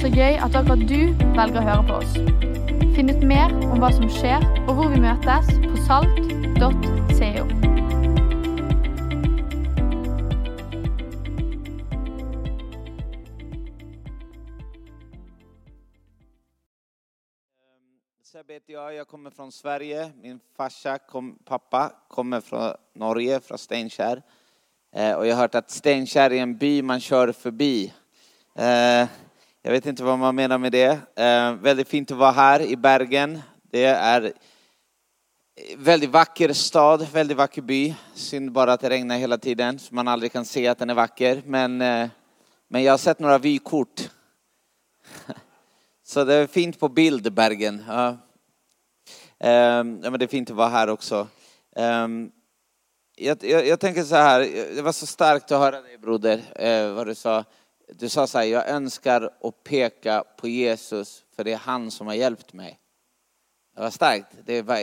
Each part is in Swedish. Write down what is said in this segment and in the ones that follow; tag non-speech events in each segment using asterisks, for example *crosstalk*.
så gøy at akkurat du velger å høre på oss. Finn ut mer om hva som skjer, og hvor vi møtes på salt.co. Ehm, Sebbe heter jag, jag kommer från Sverige. Min farsa, kom, pappa, kommer från Norge, från Steinkjer. Eh, och jag har hört att Steinkjer är en by man kör förbi. Eh, jag vet inte vad man menar med det. Eh, väldigt fint att vara här i Bergen. Det är väldigt vacker stad, väldigt vacker by. Synd bara att det regnar hela tiden så man aldrig kan se att den är vacker. Men, eh, men jag har sett några vykort. *laughs* Så det är fint på bild, Bergen. Ja. Eh, men det är fint att vara här också. Ehm, jag, jag, jag tänker så här, det var så starkt att höra dig broder, eh, vad du sa. Du sa så här, jag önskar att peka på Jesus för det är han som har hjälpt mig. Det var starkt, det, var,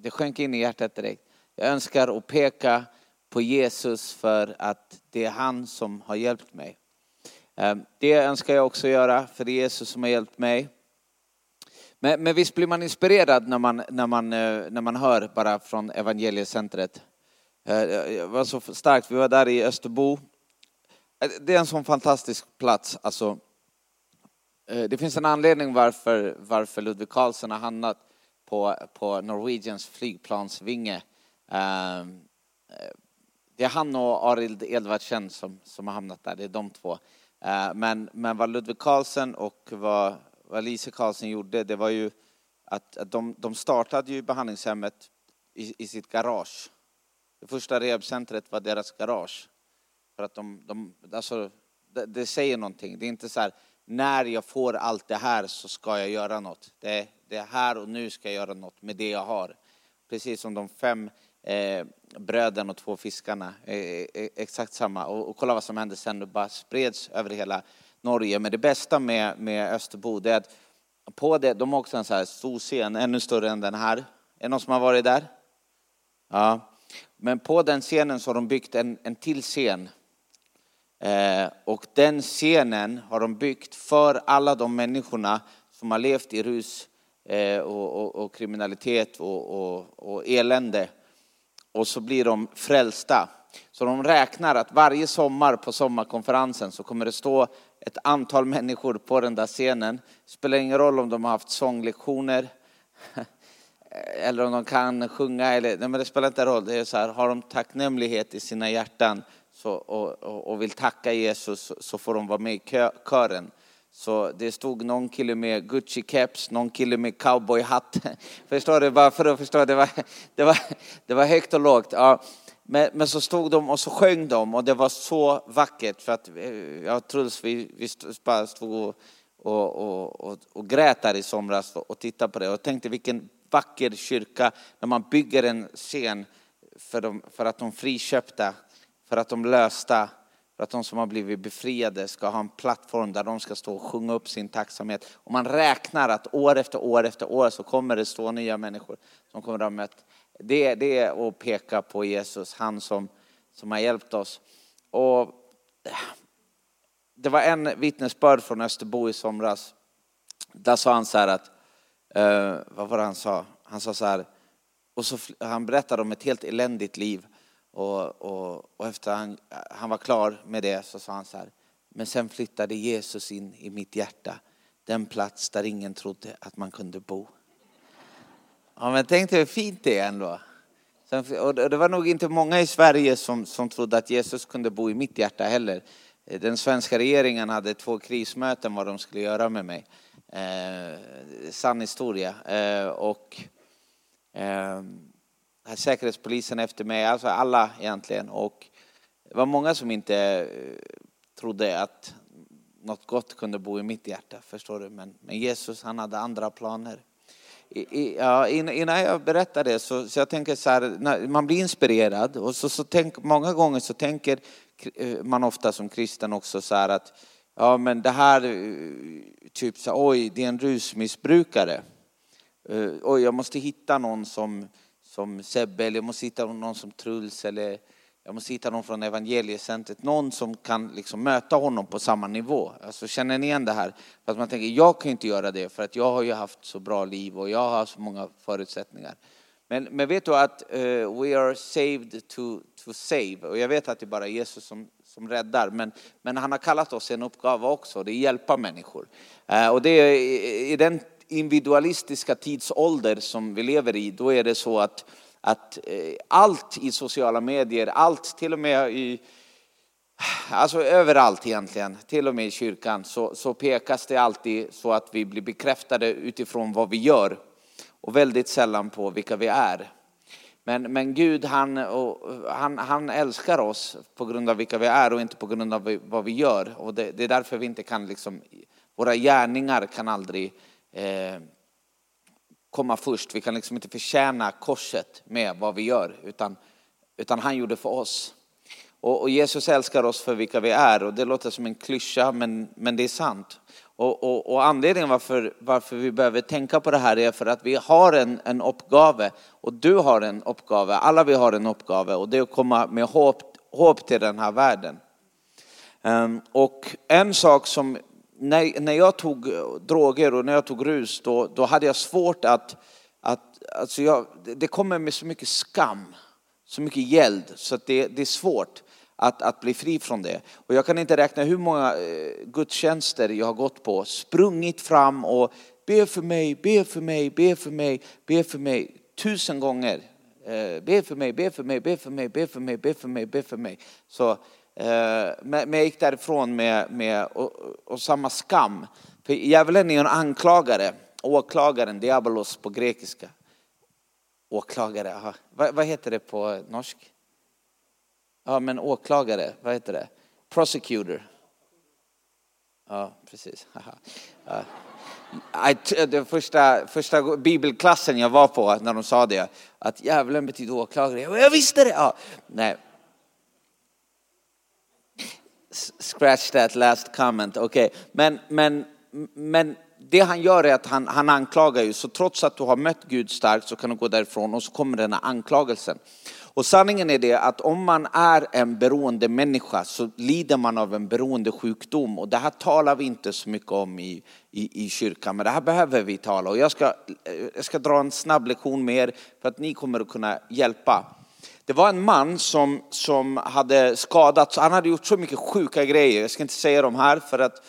det sjönk in i hjärtat direkt. Jag önskar att peka på Jesus för att det är han som har hjälpt mig. Ehm, det önskar jag också göra, för det är Jesus som har hjälpt mig. Men, men visst blir man inspirerad när man, när, man, eh, när man hör bara från evangeliecentret. Eh, det var så starkt, vi var där i Österbo. Eh, det är en sån fantastisk plats. Alltså, eh, det finns en anledning varför, varför Ludvig Karlsson har hamnat på, på Norwegians flygplansvinge. Ehm, eh, det är han och Arild Edvardsen som, som har hamnat där, det är de två. Men, men vad Ludvig Karlsson och vad, vad Lise Karlsson gjorde, det var ju att, att de, de startade ju behandlingshemmet i, i sitt garage. Det första rehabcentret var deras garage. För att de, de alltså, det, det säger någonting. Det är inte så här, när jag får allt det här så ska jag göra något. Det, det är här och nu ska jag göra något med det jag har. Precis som de fem eh, bröden och två fiskarna. Eh, eh exakt samma. Och, och kolla vad som hände sen. Det bara spreds över hela Norge. Men det bästa med, med Österbo det är att på det, de har också en så här stor scen, ännu större än den här. Är det någon som har varit där? Ja. Men på den scenen så har de byggt en, en till scen. Eh, och den scenen har de byggt för alla de människorna som har levt i rus eh, och, och, och kriminalitet och, och, och elände. Och så blir de frälsta. Så de räknar att varje sommar på sommarkonferensen så kommer det stå ett antal människor på den där scenen. Det spelar ingen roll om de har haft sånglektioner *laughs* eller om de kan sjunga. Eller, nej, men det spelar inte roll. Det är så här, har de tacknämlighet i sina hjärtan så, och, och, och vill tacka Jesus så, får de vara med i kören. Så det stod någon kille med Gucci-keps, någon kille med cowboyhatt. *laughs* Förstår du? Bara för att förstå, det var, det var, det var högt och lågt. Ja. Men, men så stod de och så sjöng de och det var så vackert för att eh, jag tror vi, vi bara stod och, och, och, och, och grät där i somras och tittade på det och tänkte vilken vacker kyrka när man bygger en scen för, de, för att de friköpta, för att de lösta, för att de som har blivit befriade ska ha en plattform där de ska stå och sjunga upp sin tacksamhet. Och man räknar att år efter år efter år så kommer det stå nya människor som kommer att ha mött. Det, det är att peka på Jesus, han som, som har hjälpt oss. Och det var en vittnesbörd från Österbo i somras. Där sa han så här att, eh, vad var det han sa? Han sa så här, och så, han berättade om ett helt eländigt liv. Och, och, och efter han, han var klar med det så sa han så här, men sen flyttade Jesus in i mitt hjärta, den plats där ingen trodde att man kunde bo. Ja, men tänk dig hur fint det är ändå. Sen, och det var nog inte många i Sverige som, som trodde att Jesus kunde bo i mitt hjärta heller. Den svenska regeringen hade två krismöten vad de skulle göra med mig. Eh, sann historia. Eh, och eh, säkerhetspolisen efter mig, alltså alla egentligen. Och det var många som inte eh, trodde att något gott kunde bo i mitt hjärta, förstår du. Men, men Jesus, han hade andra planer. I, i, ja, innan jag berättar det så, så jag tänker så här, när man blir inspirerad och så, så tänk, många gånger så tänker eh, man ofta som kristen också så här att ja men det här, eh, typ så oj det är en rusmissbrukare. Oj jag måste hitta någon som, som Sebbe eller jag måste hitta någon som Truls eller Jag måste hitta någon från evangeliecentret, någon som kan liksom möta honom på samma nivå. Alltså känner ni igen det här? För att man tänker, jag kan inte göra det för att jag har ju haft så bra liv och jag har så många förutsättningar. Men, men vet du att uh, we are saved to, to save? Och jag vet att det är bara Jesus som, som räddar, men, men han har kallat oss en uppgave också, det är att hjälpa människor. Uh, och det är i, i den individualistiska tidsålder som vi lever i, då är det så att, att eh, allt i sociala medier, allt till och med i Alltså överallt egentligen, till och med i kyrkan, så, så pekas det alltid så att vi blir bekräftade utifrån vad vi gör och väldigt sällan på vilka vi är. Men, men Gud han, han, han älskar oss på grund av vilka vi är och inte på grund av vad vi gör. Och det, det är därför vi inte kan, liksom, våra gärningar kan aldrig eh, komma först. Vi kan liksom inte förtjäna korset med vad vi gör, utan, utan han gjorde för oss. Och, och Jesus älskar oss för vilka vi är och det låter som en klyscha men, men det är sant. Och, och, och, anledningen varför, varför vi behöver tänka på det här är för att vi har en, en uppgave och du har en uppgave, alla vi har en uppgave och det är att komma med hopp, hopp till den här världen. Um, och en sak som, när, när jag tog droger och när jag tog rus då, då hade jag svårt att, att alltså jag, det kommer med så mycket skam, så mycket gäld så att det, det är svårt att, att bli fri från det. Och jag kan inte räkna hur många gudstjänster jag har gått på, sprungit fram och be för mig, be för mig, be för mig, be för mig, tusen gånger. Be för mig, be för mig, be för mig, be för mig, be för mig, be för mig. Så, Eh, men jag gick därifrån med, med och, och samma skam. För djävulen är en anklagare, åklagaren, diabolos på grekiska. Åklagare, vad, vad heter det på norsk? Ja, men åklagare, vad heter det? Prosecutor. Ja, precis. *laughs* Ja. Det första, första bibelklassen jag var på när de sa det, att djävulen betyder åklagare. Jag visste det! Ja. Nej. Scratch that last comment. Okej, okay. men, men, men det han gör är att han, han anklagar ju, så trots att du har mött Gud starkt så kan du gå därifrån och så kommer den här anklagelsen. Och sanningen är det att om man är en beroende människa så lider man av en beroende sjukdom och det här talar vi inte så mycket om i, i, i kyrkan, men det här behöver vi tala och jag ska, eh, jag ska dra en snabb lektion med er för att ni kommer att kunna hjälpa. Det var en man som, som hade skadats, han hade gjort så mycket sjuka grejer, jag ska inte säga dem här för att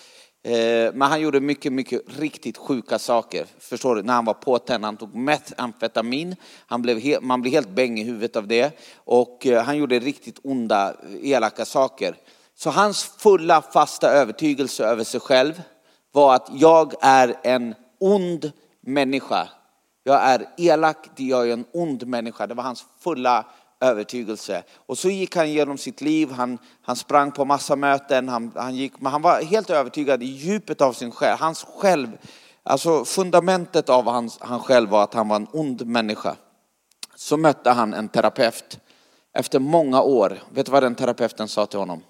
Eh, men han gjorde mycket, mycket riktigt sjuka saker. Förstår du? När han var påtänd, han tog metamfetamin, han blev man blev helt bäng i huvudet av det. Och eh, han gjorde riktigt onda, elaka saker. Så hans fulla fasta övertygelse över sig själv var att jag är en ond människa. Jag är elak, jag är en ond människa. Det var hans fulla övertygelse. Och så gick han genom sitt liv, han, han sprang på massa möten, han, han, gick, men han var helt övertygad i djupet av sin själ. Hans själv, alltså fundamentet av hans, han själv var att han var en ond människa. Så mötte han en terapeut efter många år. Vet du vad den terapeuten sa till honom?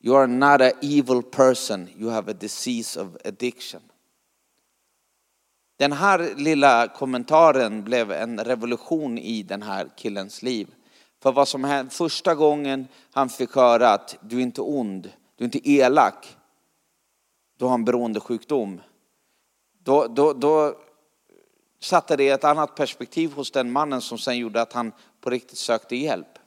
You are not an evil person, you have a disease of addiction. Den här lilla kommentaren blev en revolution i den här killens liv. För vad som hände, första gången han fick höra att du är inte ond, du är inte elak, du har en beroendesjukdom. Då, då, då satte det ett annat perspektiv hos den mannen som sen gjorde att han på riktigt sökte hjälp.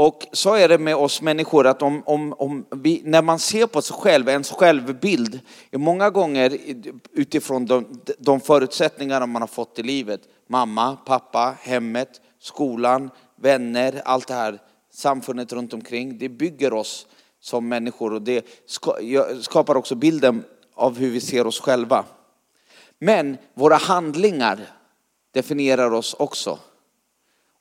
Och så är det med oss människor att om, om, om vi, när man ser på sig själv, ens självbild, är många gånger utifrån de, de förutsättningar man har fått i livet, mamma, pappa, hemmet, skolan, vänner, allt det här, samfundet runt omkring, det bygger oss som människor och det skapar också bilden av hur vi ser oss själva. Men våra handlingar definierar oss också.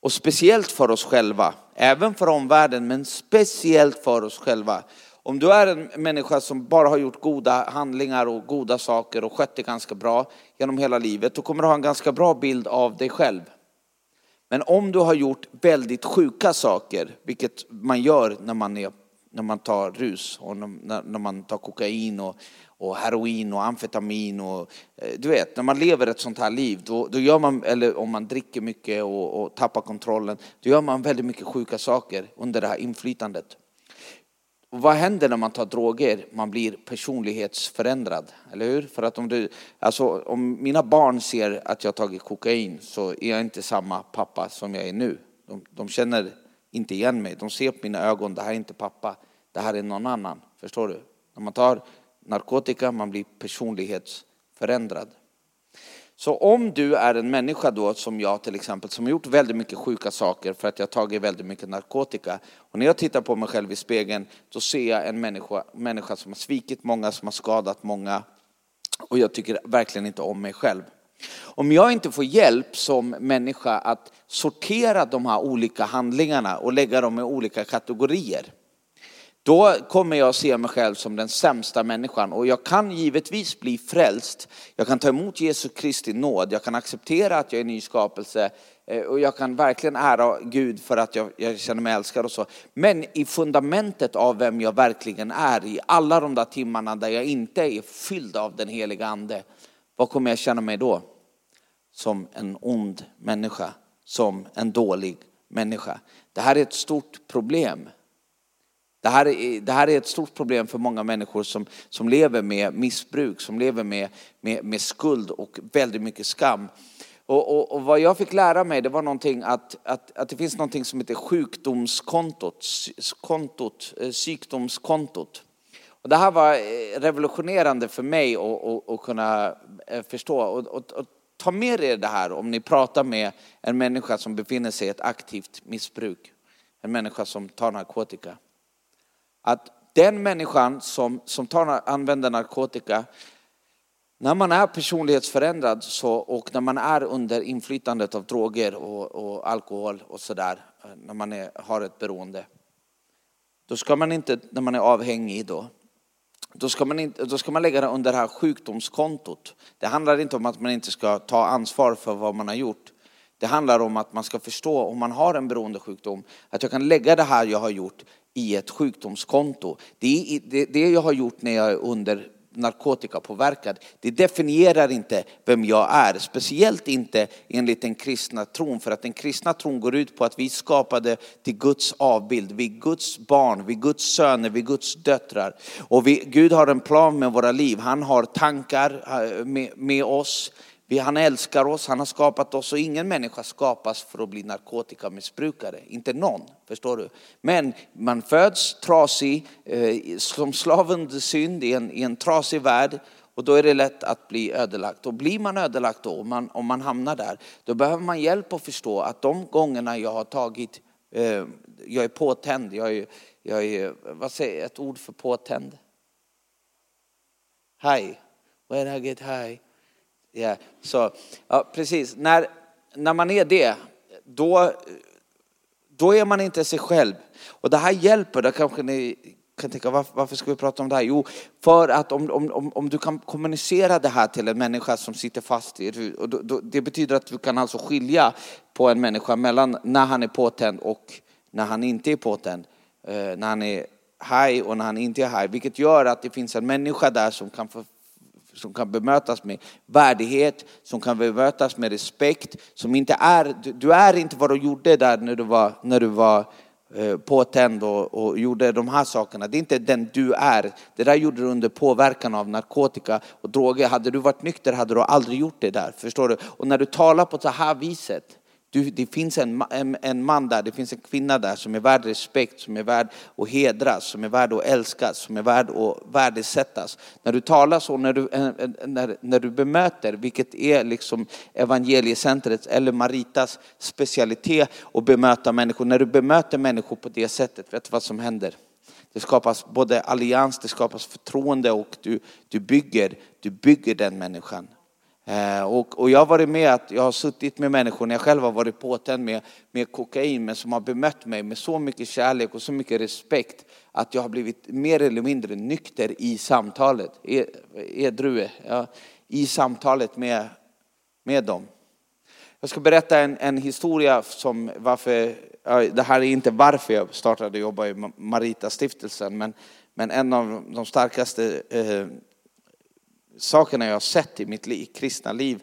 Och speciellt för oss själva, även för omvärlden, men speciellt för oss själva. Om du är en människa som bara har gjort goda handlingar och goda saker och skött det ganska bra genom hela livet, då kommer du ha en ganska bra bild av dig själv. Men om du har gjort väldigt sjuka saker, vilket man gör när man är när man tar rus och när, när man tar kokain och, och heroin och amfetamin och eh, du vet, när man lever ett sånt här liv, då, då gör man, eller om man dricker mycket och, och tappar kontrollen, då gör man väldigt mycket sjuka saker under det här inflytandet. Och vad händer när man tar droger? Man blir personlighetsförändrad, eller hur? För att om, du, alltså, om mina barn ser att jag tagit kokain så är jag inte samma pappa som jag är nu. De, de känner inte igen mig. De ser på mina ögon, det här är inte pappa, det här är någon annan. Förstår du? När man tar narkotika, man blir personlighetsförändrad. Så om du är en människa då som jag till exempel som har gjort väldigt mycket sjuka saker för att jag tagit väldigt mycket narkotika och när jag tittar på mig själv i spegeln då ser jag en människa, människa som har svikit många, som har skadat många och jag tycker verkligen inte om mig själv. Om jag inte får hjälp som människa att sortera de här olika handlingarna och lägga dem i olika kategorier då kommer jag se mig själv som den sämsta människan och jag kan givetvis bli frälst. Jag kan ta emot Jesu Kristi nåd, jag kan acceptera att jag är en ny skapelse eh, och jag kan verkligen ära Gud för att jag, jag känner mig älskad och så. Men i fundamentet av vem jag verkligen är, i alla de där timmarna där jag inte är fylld av den heliga ande, vad kommer jag känna mig då? Som en ond människa, som en dålig människa. Det här är ett stort problem. Det här, är, det här är ett stort problem för många människor som, som lever med missbruk, som lever med, med, med skuld och väldigt mycket skam. Och, och, och, vad jag fick lära mig det var någonting att, att, att det finns någonting som heter sjukdomskontot, kontot, eh, sjukdomskontot. Och det här var eh, revolutionerande för mig att kunna eh, förstå. Och, och, och, ta med er det här om ni pratar med en människa som befinner sig i ett aktivt missbruk. En människa som tar narkotika att den människan som, som tar, använder narkotika, när man är personlighetsförändrad så, och när man är under inflytandet av droger och, och alkohol och sådär, eh, när man är, har ett beroende, då ska man inte, när man är avhängig då, då ska, man inte, då ska man lägga det under det här sjukdomskontot. Det handlar inte om att man inte ska ta ansvar för vad man har gjort. Det handlar om att man ska förstå om man har en beroendesjukdom, att jag kan lägga det här jag har gjort i ett sjukdomskonto. Det, det, det jag har gjort när jag är under narkotikapåverkad, det definierar inte vem jag är. Speciellt inte enligt den kristna tron, för att den kristna tron går ut på att vi skapade till Guds avbild. Vi är Guds barn, vi är Guds söner, vi är Guds döttrar. Och vi, Gud har en plan med våra liv. Han har tankar eh, med, med oss. Han älskar oss, han har skapat oss och ingen människa skapas för att bli narkotikamissbrukare. Inte någon, förstår du? Men man föds trasig, eh, som slav under synd i en, i en trasig värld och då är det lätt att bli ödelagt. Och blir man ödelagt då, om man, om man hamnar där, då behöver man hjälp att förstå att de gångerna jag har tagit, eh, jag är påtänd, jag är, jag är, vad säger ett ord för påtänd? High, when I get high. Yeah. Så, ja, precis. När, när man är det, då, då är man inte sig själv. Och det här hjälper, då kanske ni kan tänka varför, varför ska vi prata om det här? Jo, för att om, om, om du kan kommunicera det här till en människa som sitter fast i och då, då, det betyder att du kan alltså skilja på en människa mellan när han är påtänd och när han inte är påtänd. Eh, när han är high och när han inte är high. Vilket gör att det finns en människa där som kan få som kan bemötas med värdighet, som kan bemötas med respekt, som inte är, du är inte vad du gjorde där när du var, när du var eh, påtänd och, och gjorde de här sakerna. Det är inte den du är. Det där gjorde du under påverkan av narkotika och droger. Hade du varit nykter hade du aldrig gjort det där. Förstår du? Och när du talar på så här viset, du, det finns en, en, en, man där, det finns en kvinna där som är värd respekt, som är värd att hedras, som är värd att älskas, som är värd att värdesättas. När du talar så, när du, eh, eh, när, när du bemöter, vilket är liksom evangeliecentrets eller Maritas specialitet att bemöta människor. När du bemöter människor på det sättet, vet du vad som händer? Det skapas både allians, det skapas förtroende och du, du, bygger, du bygger den människan. Eh, och, och, jag har varit med att jag har suttit med människor när jag själv har varit påtänd med, med kokain men som har bemött mig med så mycket kärlek och så mycket respekt att jag har blivit mer eller mindre nykter i samtalet, e, e, edrue, ja, i samtalet med, med dem. Jag ska berätta en, en historia som varför, det här är inte varför jag startade jobba i Marita-stiftelsen, men, men en av de starkaste eh, sakerna jag har sett i mitt liv, kristna liv,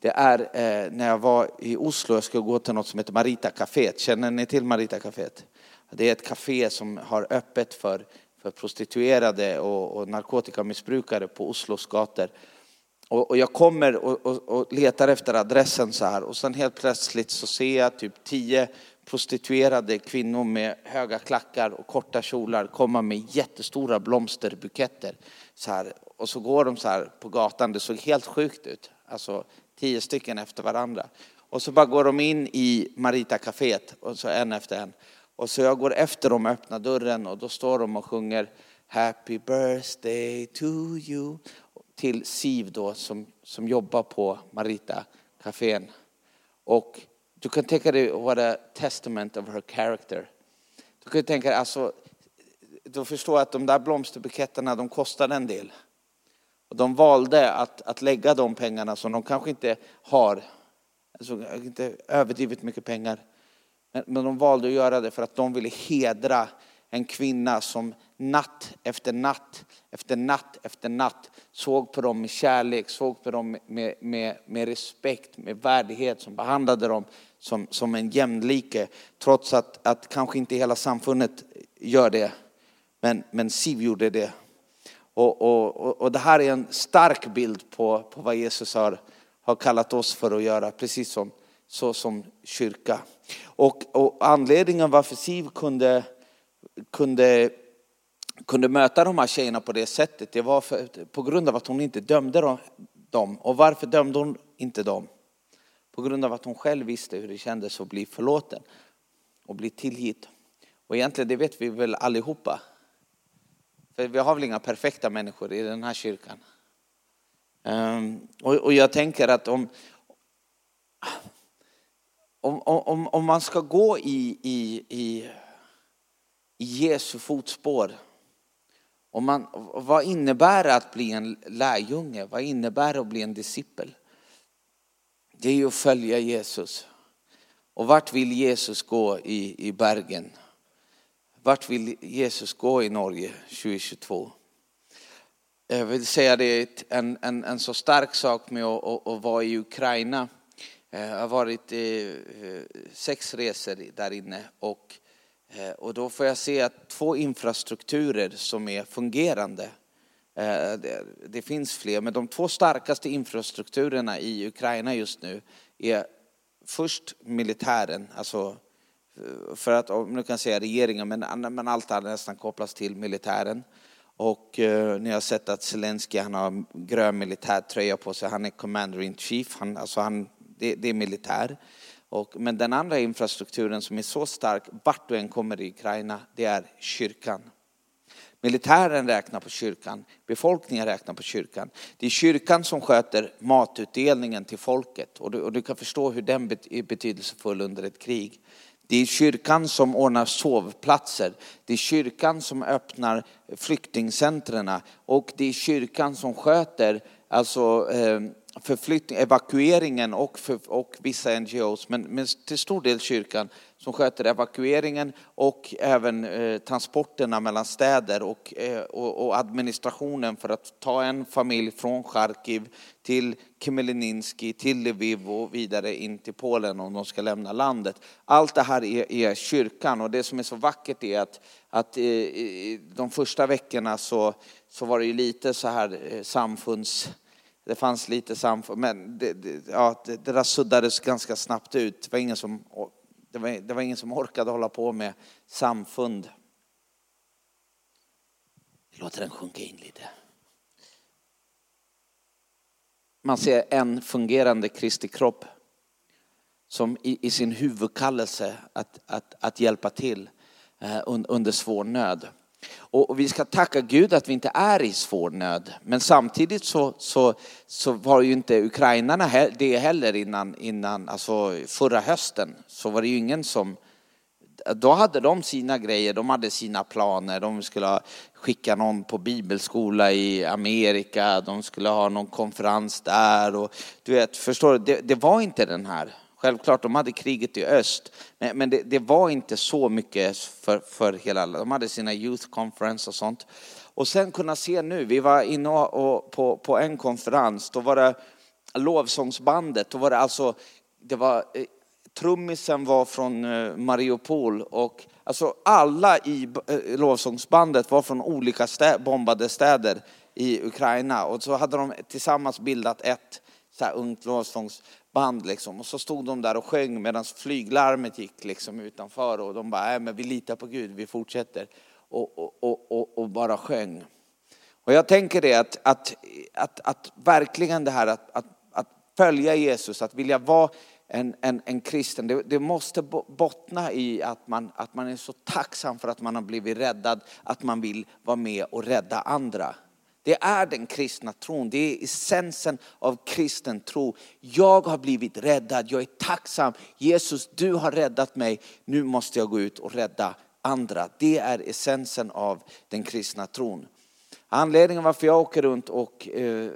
det är eh, när jag var i Oslo, jag skulle gå till något som heter Marita Café. Känner ni till Marita Café? Det är ett café som har öppet för, för prostituerade och, och narkotikamissbrukare på Oslos gator. Och, och jag kommer och, och, och, letar efter adressen så här och sen helt plötsligt så ser jag typ tio prostituerade kvinnor med höga klackar och korta kjolar komma med jättestora blomsterbuketter. Så här. Och så går de så här på gatan, det såg helt sjukt ut. Alltså tio stycken efter varandra. Och så bara går de in i Marita kaféet och så en efter en. Och så jag går efter dem och öppnar dörren och då står de och sjunger Happy birthday to you till Siv då som, som jobbar på Marita kafén. Och du kan tänka dig what a testament of her character. Du kan tänka dig, alltså, du förstår att de där blomsterbuketterna de kostade en del. Och de valde att, att lägga de pengarna som de kanske inte har, alltså inte överdrivet mycket pengar, men, men de valde att göra det för att de ville hedra en kvinna som natt efter natt efter natt efter natt såg på dem med kärlek, såg på dem med, med, med respekt, med värdighet, som behandlade dem som, som en jämlike. Trots att, att kanske inte hela samfundet gör det. Men, men Siv gjorde det. Och, och, och det här är en stark bild på, på vad Jesus har, har kallat oss för att göra, precis som, så som kyrka. Och, och anledningen varför Siv kunde, kunde, kunde möta de här tjejerna på det sättet, det var för, på grund av att hon inte dömde dem. Och varför dömde hon inte dem? På grund av att hon själv visste hur det kändes att bli förlåten och bli tillgitt. Och egentligen, det vet vi väl allihopa. För vi har väl inga perfekta människor i den här kyrkan. Ehm, och, och, jag tänker att om, om, om, om man ska gå i, i, i, i Jesu fotspår, om man, vad innebär det att bli en lärjunge? Vad innebär det att bli en discipel? Det är ju att följa Jesus. Och vart vill Jesus gå i, i Bergen? Vart vill Jesus gå i Norge 2022? Jag vill säga det en, en, en så stark sak med att, att, att vara i Ukraina. Eh, jag har varit i sex resor där inne och, och då får jag se att två infrastrukturer som är fungerande. Det, det finns fler, men de två starkaste infrastrukturerna i Ukraina just nu är först militären, alltså för att, om du kan säga regeringen, men, men allt har nästan kopplats till militären. Och eh, ni har sett att Zelensky han har grön militärtröja på sig, han är commander in chief, han, alltså han, det, det är militär. Och, men den andra infrastrukturen som är så stark, vart du än kommer i Ukraina, det är kyrkan. Militären räknar på kyrkan, befolkningen räknar på kyrkan. Det är kyrkan som sköter matutdelningen till folket och du, och du kan förstå hur den är betydelsefull under ett krig. Det är kyrkan som ordnar sovplatser. Det är kyrkan som öppnar flyktingcentren och det är kyrkan som sköter alltså, eh, evakueringen och, för, och vissa NGOs, men, men till stor del kyrkan som sköter evakueringen och även eh, transporterna mellan städer och, eh, och, och, administrationen för att ta en familj från Charkiv till Khmelnytsky, till Lviv och vidare in till Polen om de ska lämna landet. Allt det här är, är kyrkan och det som är så vackert är att, att eh, de första veckorna så, så var det ju lite så här eh, samfunds det fanns lite samfund, men det, det, ja, det, det där suddades ganska snabbt ut. Det var, ingen som, det, var, det var ingen som orkade hålla på med samfund. Låt den sjunka in lite. Man ser en fungerande Kristi kropp som i, i sin huvudkallelse att, att, att hjälpa till eh, under svår nöd. Och vi ska tacka Gud att vi inte är i svår nöd. Men samtidigt så, så, så var ju inte ukrainarna det heller innan, innan alltså förra hösten. Så var det ju ingen som, då hade de sina grejer, de hade sina planer. De skulle skicka någon på bibelskola i Amerika, de skulle ha någon konferens där. Och, du vet, förstår du, det, det var inte den här Självklart, de hade kriget i öst, men, men det, det, var inte så mycket för, för hela, de hade sina youth conference och sånt. Och sen kunna se nu, vi var inne och, på, på en konferens, då var det lovsångsbandet, då var det alltså, det var, eh, trummisen var från eh, Mariupol och alltså alla i eh, lovsångsbandet var från olika stä, bombade städer i Ukraina och så hade de tillsammans bildat ett så här ungt lovsångsband liksom. Och så stod de där och sjöng medan flyglarmet gick liksom utanför och de bara, men vi litar på Gud, vi fortsätter. Och, och, och, och, bara sjöng. Och jag tänker det att, att, att, att verkligen det här att, att, att följa Jesus, att vilja vara en, en, en kristen, det, det, måste bottna i att man, att man är så tacksam för att man har blivit räddad, att man vill vara med och rädda andra. Det är den kristna tron, det är essensen av kristen tro. Jag har blivit räddad, jag är tacksam. Jesus, du har räddat mig, nu måste jag gå ut och rädda andra. Det är essensen av den kristna tron. Anledningen varför jag åker runt och eh,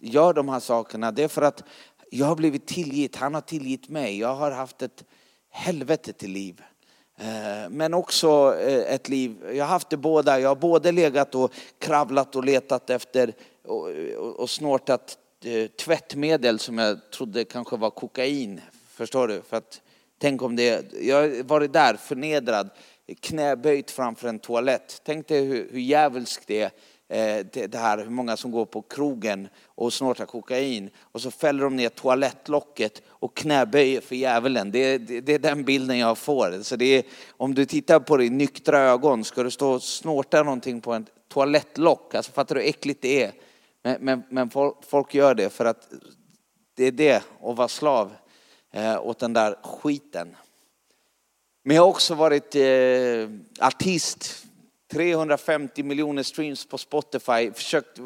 gör de här sakerna, det är för att jag har blivit tillgitt, han har tillgitt mig. Jag har haft ett helvete till liv. Eh, men också eh, ett liv, jag har haft det båda. Jag har både legat och kravlat och letat efter och, snortat eh, tvättmedel som jag trodde kanske var kokain. Förstår du? För att, tänk om det, jag har varit där förnedrad, knäböjt framför en toalett. Tänk dig hur, hur djävulskt det är Eh, det här hur många som går på krogen och snortar kokain och så fäller de ner toalettlocket och knäböjer för djävulen. Det, det, det är den bilden jag får. Så det är, om du tittar på det i nyktra ögon, ska du stå och snorta någonting på en toalettlock, alltså fattar du hur äckligt det är? Men, men, men folk gör det för att det är det att vara slav eh, åt den där skiten. Men jag har också varit eh, artist 350 miljoner streams på Spotify, försökt,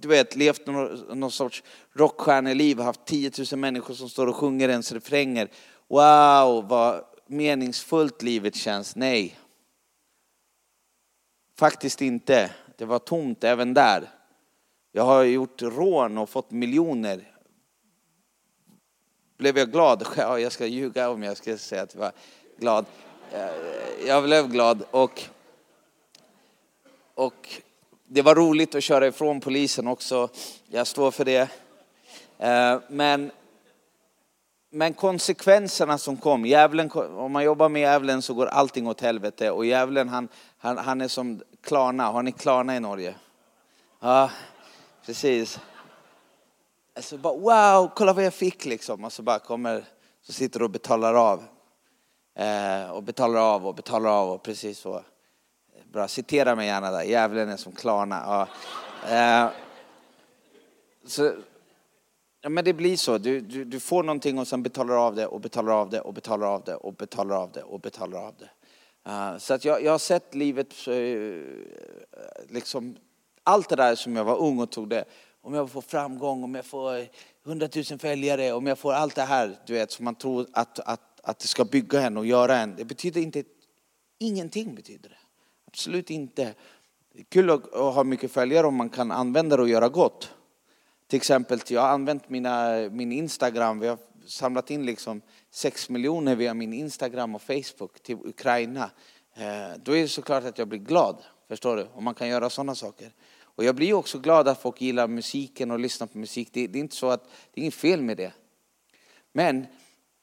du vet, levt någon, någon sorts rockstjärneliv, haft 10 000 människor som står och sjunger ens refränger. Wow, vad meningsfullt livet känns. Nej. Faktiskt inte. Det var tomt även där. Jag har gjort rån och fått miljoner. Blev jag glad? *laughs* Ja, jag ska ljuga om jag ska säga att jag var glad. Eh, jag blev glad och och det var roligt att köra ifrån polisen också. Jag står för det. Eh, men, men konsekvenserna som kom, djävulen, om man jobbar med djävulen så går allting åt helvete. Och djävulen han, han, han är som Klarna, har ni Klarna i Norge? Ja, precis. Alltså bara, wow, kolla vad jag fick liksom. Och så bara kommer, så sitter du och betalar av. Eh, och betalar av och betalar av och precis så. Bra, citera mig gärna där. Djävulen är som Klarna. Ja. Eh, så, ja, men det blir så. Du, du, du, får någonting och sen betalar av det och betalar av det och betalar av det och betalar av det och betalar av det. Uh, så att jag, jag har sett livet, uh, liksom allt det där som jag var ung och tog det. Om jag får framgång, om jag får hundratusen följare, om jag får allt det här, du vet, som man tror att, att, att det ska bygga en och göra en. Det betyder inte, ingenting betyder det. Absolut inte. Det är kul att ha mycket följare om man kan använda det och göra gott. Till exempel, jag har använt mina, min Instagram, vi har samlat in liksom 6 miljoner via min Instagram och Facebook till Ukraina. Eh, då är det såklart att jag blir glad, förstår du? Om man kan göra sådana saker. Och jag blir också glad att folk gillar musiken och lyssnar på musik. Det, det är inte så att, det är inget fel med det. Men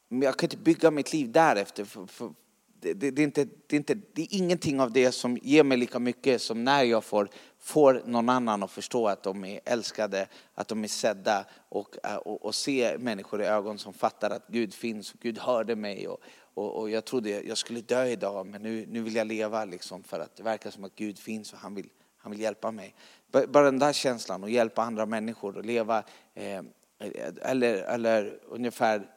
jag kan inte bygga mitt liv därefter. För, för, det, det, det, är inte, det, är inte, det är ingenting av det som ger mig lika mycket som när jag får, får någon annan att förstå att de är älskade, att de är sedda och, eh, och, och se människor i ögon som fattar att Gud finns och Gud hörde mig. Och, och, och jag trodde jag skulle dö idag men nu, nu vill jag leva liksom för att det verkar som att Gud finns och han vill, han vill hjälpa mig. Bara den där känslan och hjälpa andra människor och leva eh, eller, eller ungefär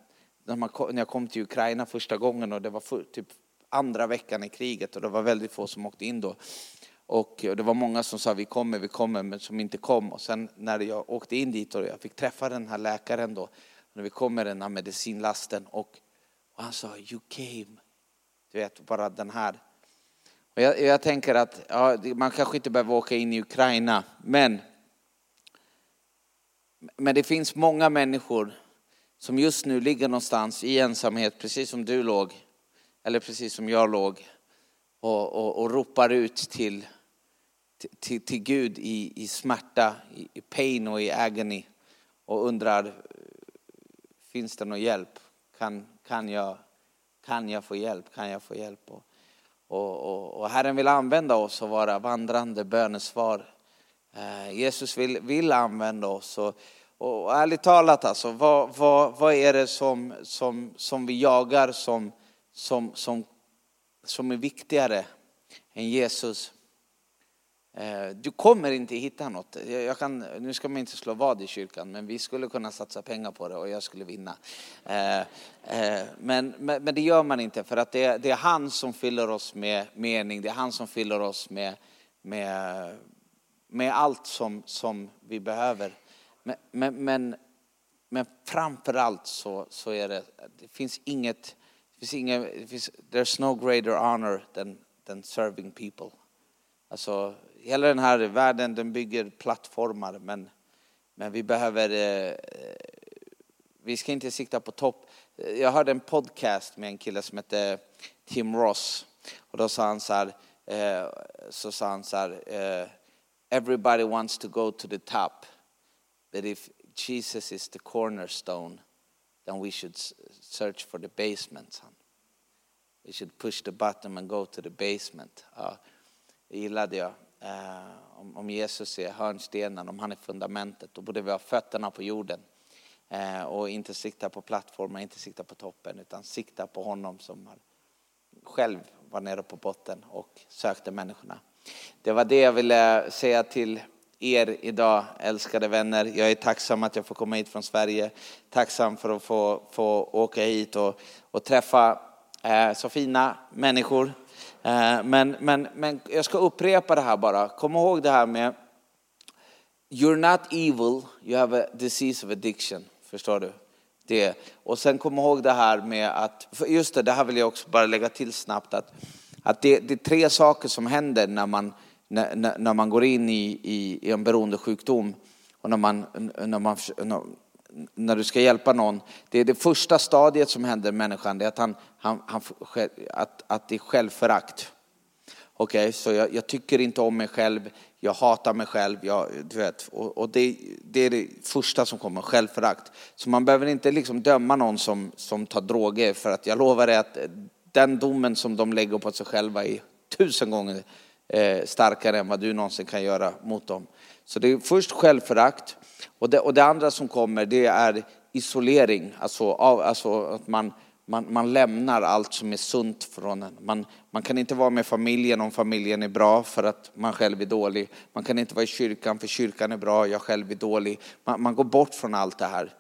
när, man, när jag kom till Ukraina första gången och det var för, typ andra veckan i kriget och det var väldigt få som åkte in då. Och det var många som sa vi kommer, vi kommer, men som inte kom. Och sen när jag åkte in dit och jag fick träffa den här läkaren då, när vi kom med den här medicinlasten och, och han sa you came. Du vet, bara den här. Och jag, jag tänker att ja, man kanske inte behöver åka in i Ukraina, men, men det finns många människor som just nu ligger någonstans i ensamhet, precis som du låg, eller precis som jag låg, och, och, och ropar ut till, till, till Gud i, i smärta, i, i pain och i agony och undrar, finns det någon hjälp? Kan, kan, jag, kan jag få hjälp? Kan jag få hjälp? Och, och, och, och Herren vill använda oss och vara vandrande bönesvar. Eh, Jesus vill, vill använda oss. Och, och ärligt talat, alltså, vad, vad, vad är det som, som, som vi jagar som, som, som, som är viktigare än Jesus? Eh, du kommer inte hitta något. Jag kan, nu ska man inte slå vad i kyrkan, men vi skulle kunna satsa pengar på det och jag skulle vinna. Eh, eh, men, men, men det gör man inte för att det, det är han som fyller oss med mening. Det är han som fyller oss med, med, med allt som, som vi behöver. Men, men, men, men framför allt så, så är det, det finns inget, finns inga, det finns, there's no greater honor than, than serving people. Alltså, hela den här världen den bygger plattformar men, men vi behöver, eh, eh, vi ska inte sikta på topp. Jag hörde en podcast med en kille som hette Tim Ross och då sa han så här, eh, så sa han så här, eh, everybody wants to go to the top but if Jesus is the cornerstone then we should search for the basement. We should push the button and go to the basement. Ja, det gillade jag. Eh, om, om, Jesus är hörnstenen, om han är fundamentet, då borde vi ha fötterna på jorden. Eh, och inte sikta på plattformen, inte sikta på toppen, utan sikta på honom som har, själv var nere på botten och sökte människorna. Det var det jag ville säga till er idag, älskade vänner. Jag är tacksam att jag får komma hit från Sverige. Tacksam för att få, få åka hit och, och träffa eh, så fina människor Eh, men, men, men jag ska upprepa det här bara. Kom ihåg det här med You're not evil, you have a disease of addiction. Förstår du? Det. Och sen kom ihåg det här med att, just det, det här vill jag också bara lägga till snabbt, att, att det, det är tre saker som händer när man, när, när man går in i, i, i en beroendesjukdom och när man, när man när du ska hjälpa någon, det är det första stadiet som händer med människan, det är att, han, han, han att, att det är självförakt. Okej, okay, så jag, jag, tycker inte om mig själv, jag hatar mig själv, jag, du vet, och, och det, det, är det första som kommer, självförakt. Så man behöver inte liksom döma någon som, som tar droger, för att jag lovar dig att den domen som de lägger på sig själva är tusen gånger eh, starkare än vad du någonsin kan göra mot dem. Så det är först självförakt, och det, och det andra som kommer det är isolering, alltså, av, alltså att man, man, man lämnar allt som är sunt från en. Man, man kan inte vara med familjen om familjen är bra för att man själv är dålig. Man kan inte vara i kyrkan för kyrkan är bra, jag själv är dålig. Man, man går bort från allt det här.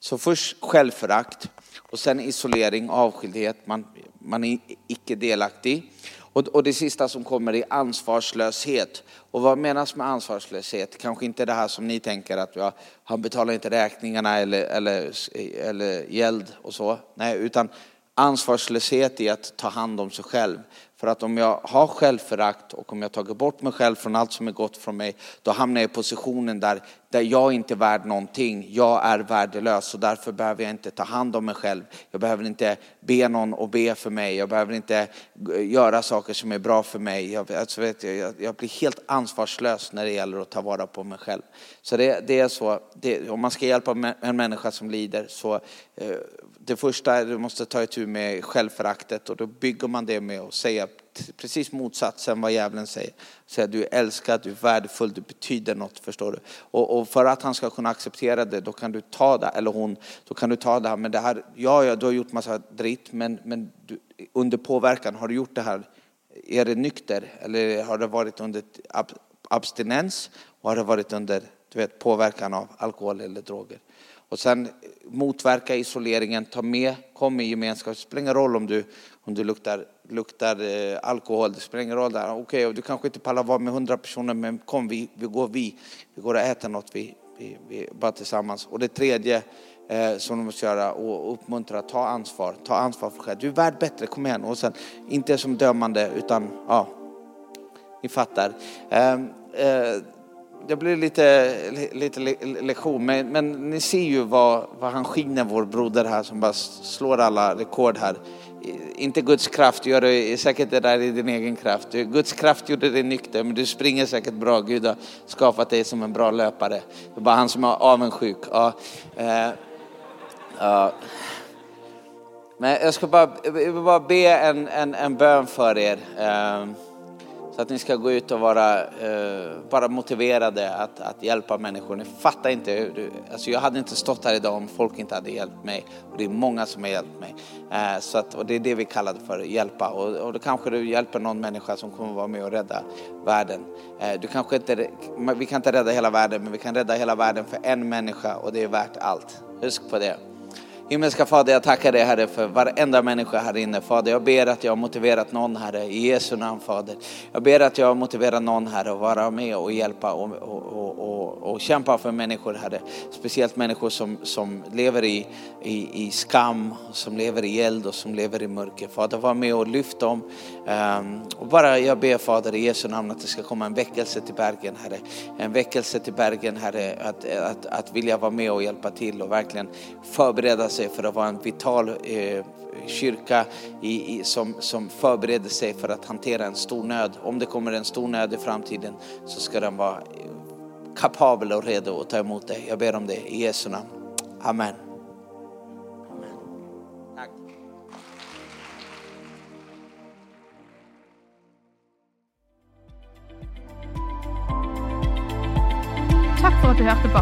Så först självförakt och sen isolering, avskildhet, man, man är icke delaktig. Och, och det sista som kommer är ansvarslöshet. Och vad menas med ansvarslöshet? Kanske inte det här som ni tänker att ja, han betalar inte räkningarna eller, eller, eller gäld och så. Nej, utan ansvarslöshet är att ta hand om sig själv. För att om jag har självförakt och om jag tagit bort mig själv från allt som är gott från mig, då hamnar jag i positionen där, där jag inte är värd någonting. Jag är värdelös och därför behöver jag inte ta hand om mig själv. Jag behöver inte be någon att be för mig. Jag behöver inte göra saker som är bra för mig. Jag, alltså vet jag, jag blir helt ansvarslös när det gäller att ta vara på mig själv. Så det, det är så, det, om man ska hjälpa en människa som lider så eh, det första är att du måste ta itu med självföraktet och då bygger man det med att säga precis motsatsen vad djävulen säger. Säger du är älskad, du är värdefull, du betyder något, förstår du? Och, och, för att han ska kunna acceptera det, då kan du ta det, eller hon, då kan du ta det här, men det här, ja, ja, du har gjort massa dritt, men, men du, under påverkan, har du gjort det här, är det nykter eller har det varit under abstinens och har det varit under du vet, påverkan av alkohol eller droger? Och sen motverka isoleringen, ta med, kom i gemenskap. Det spelar ingen roll om du, om du luktar, luktar eh, alkohol, det spelar ingen roll där. Okej, okay, du kanske inte pallar vara med hundra personer, men kom vi, vi går vi, vi går och äter något vi, vi, vi bara tillsammans. Och det tredje eh, som du måste göra och uppmuntra, ta ansvar, ta ansvar för själv. Du är värd bättre, kom igen. Och sen inte som dömande utan ja, ni fattar. Ehm, eh, eh, det blir lite, lite lektion, men, men ni ser ju vad, vad han skiner, vår broder här som bara slår alla rekord här. Inte Guds kraft gör det säkert det där i din egen kraft. Guds kraft gjorde dig nykter, men du springer säkert bra. Gud har skapat dig som en bra löpare. Det är bara han som är avundsjuk. Ja, eh, ja. Men jag ska bara, jag vill bara be en, en, en bön för er. Eh, så att ni ska gå ut och vara eh, bara motiverade att, att hjälpa människor. Ni fattar inte, hur... alltså jag hade inte stått här idag om folk inte hade hjälpt mig. Och det är många som har hjälpt mig. Eh, så att, och det är det vi kallar det för, hjälpa. Och, och då kanske du hjälper någon människa som kommer vara med och rädda världen. Eh, du kanske inte, vi kan inte rädda hela världen, men vi kan rädda hela världen för en människa och det är värt allt. Husk på det. Himmelska Fader, jag tackar dig Herre för varenda människa här inne. Fader, jag ber att jag har motiverat någon Herre, i Jesu namn Fader. Jag ber att jag har motiverat någon Herre att vara med och hjälpa och, och, och, och, kämpa för människor Herre. Speciellt människor som, som lever i, i, i skam, som lever i eld och som lever i mörker. Fader, var med och lyft dem. Um, och bara jag ber Fader i Jesu namn att det ska komma en väckelse till bergen Herre. En väckelse till bergen Herre, att, att, att vilja vara med och hjälpa till och verkligen förbereda sig för att vara en vital eh, kyrka i, i, som, som förbereder sig för att hantera en stor nöd. Om det kommer en stor nöd i framtiden så ska den vara kapabel och redo att ta emot dig. Jag ber om det i Jesu namn. Amen. Amen. Tack. för att du hörde på.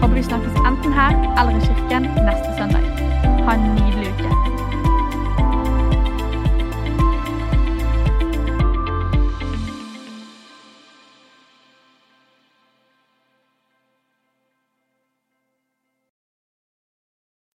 Håper vi snakkes enten her eller i kirken neste søndag. Ha en nydelig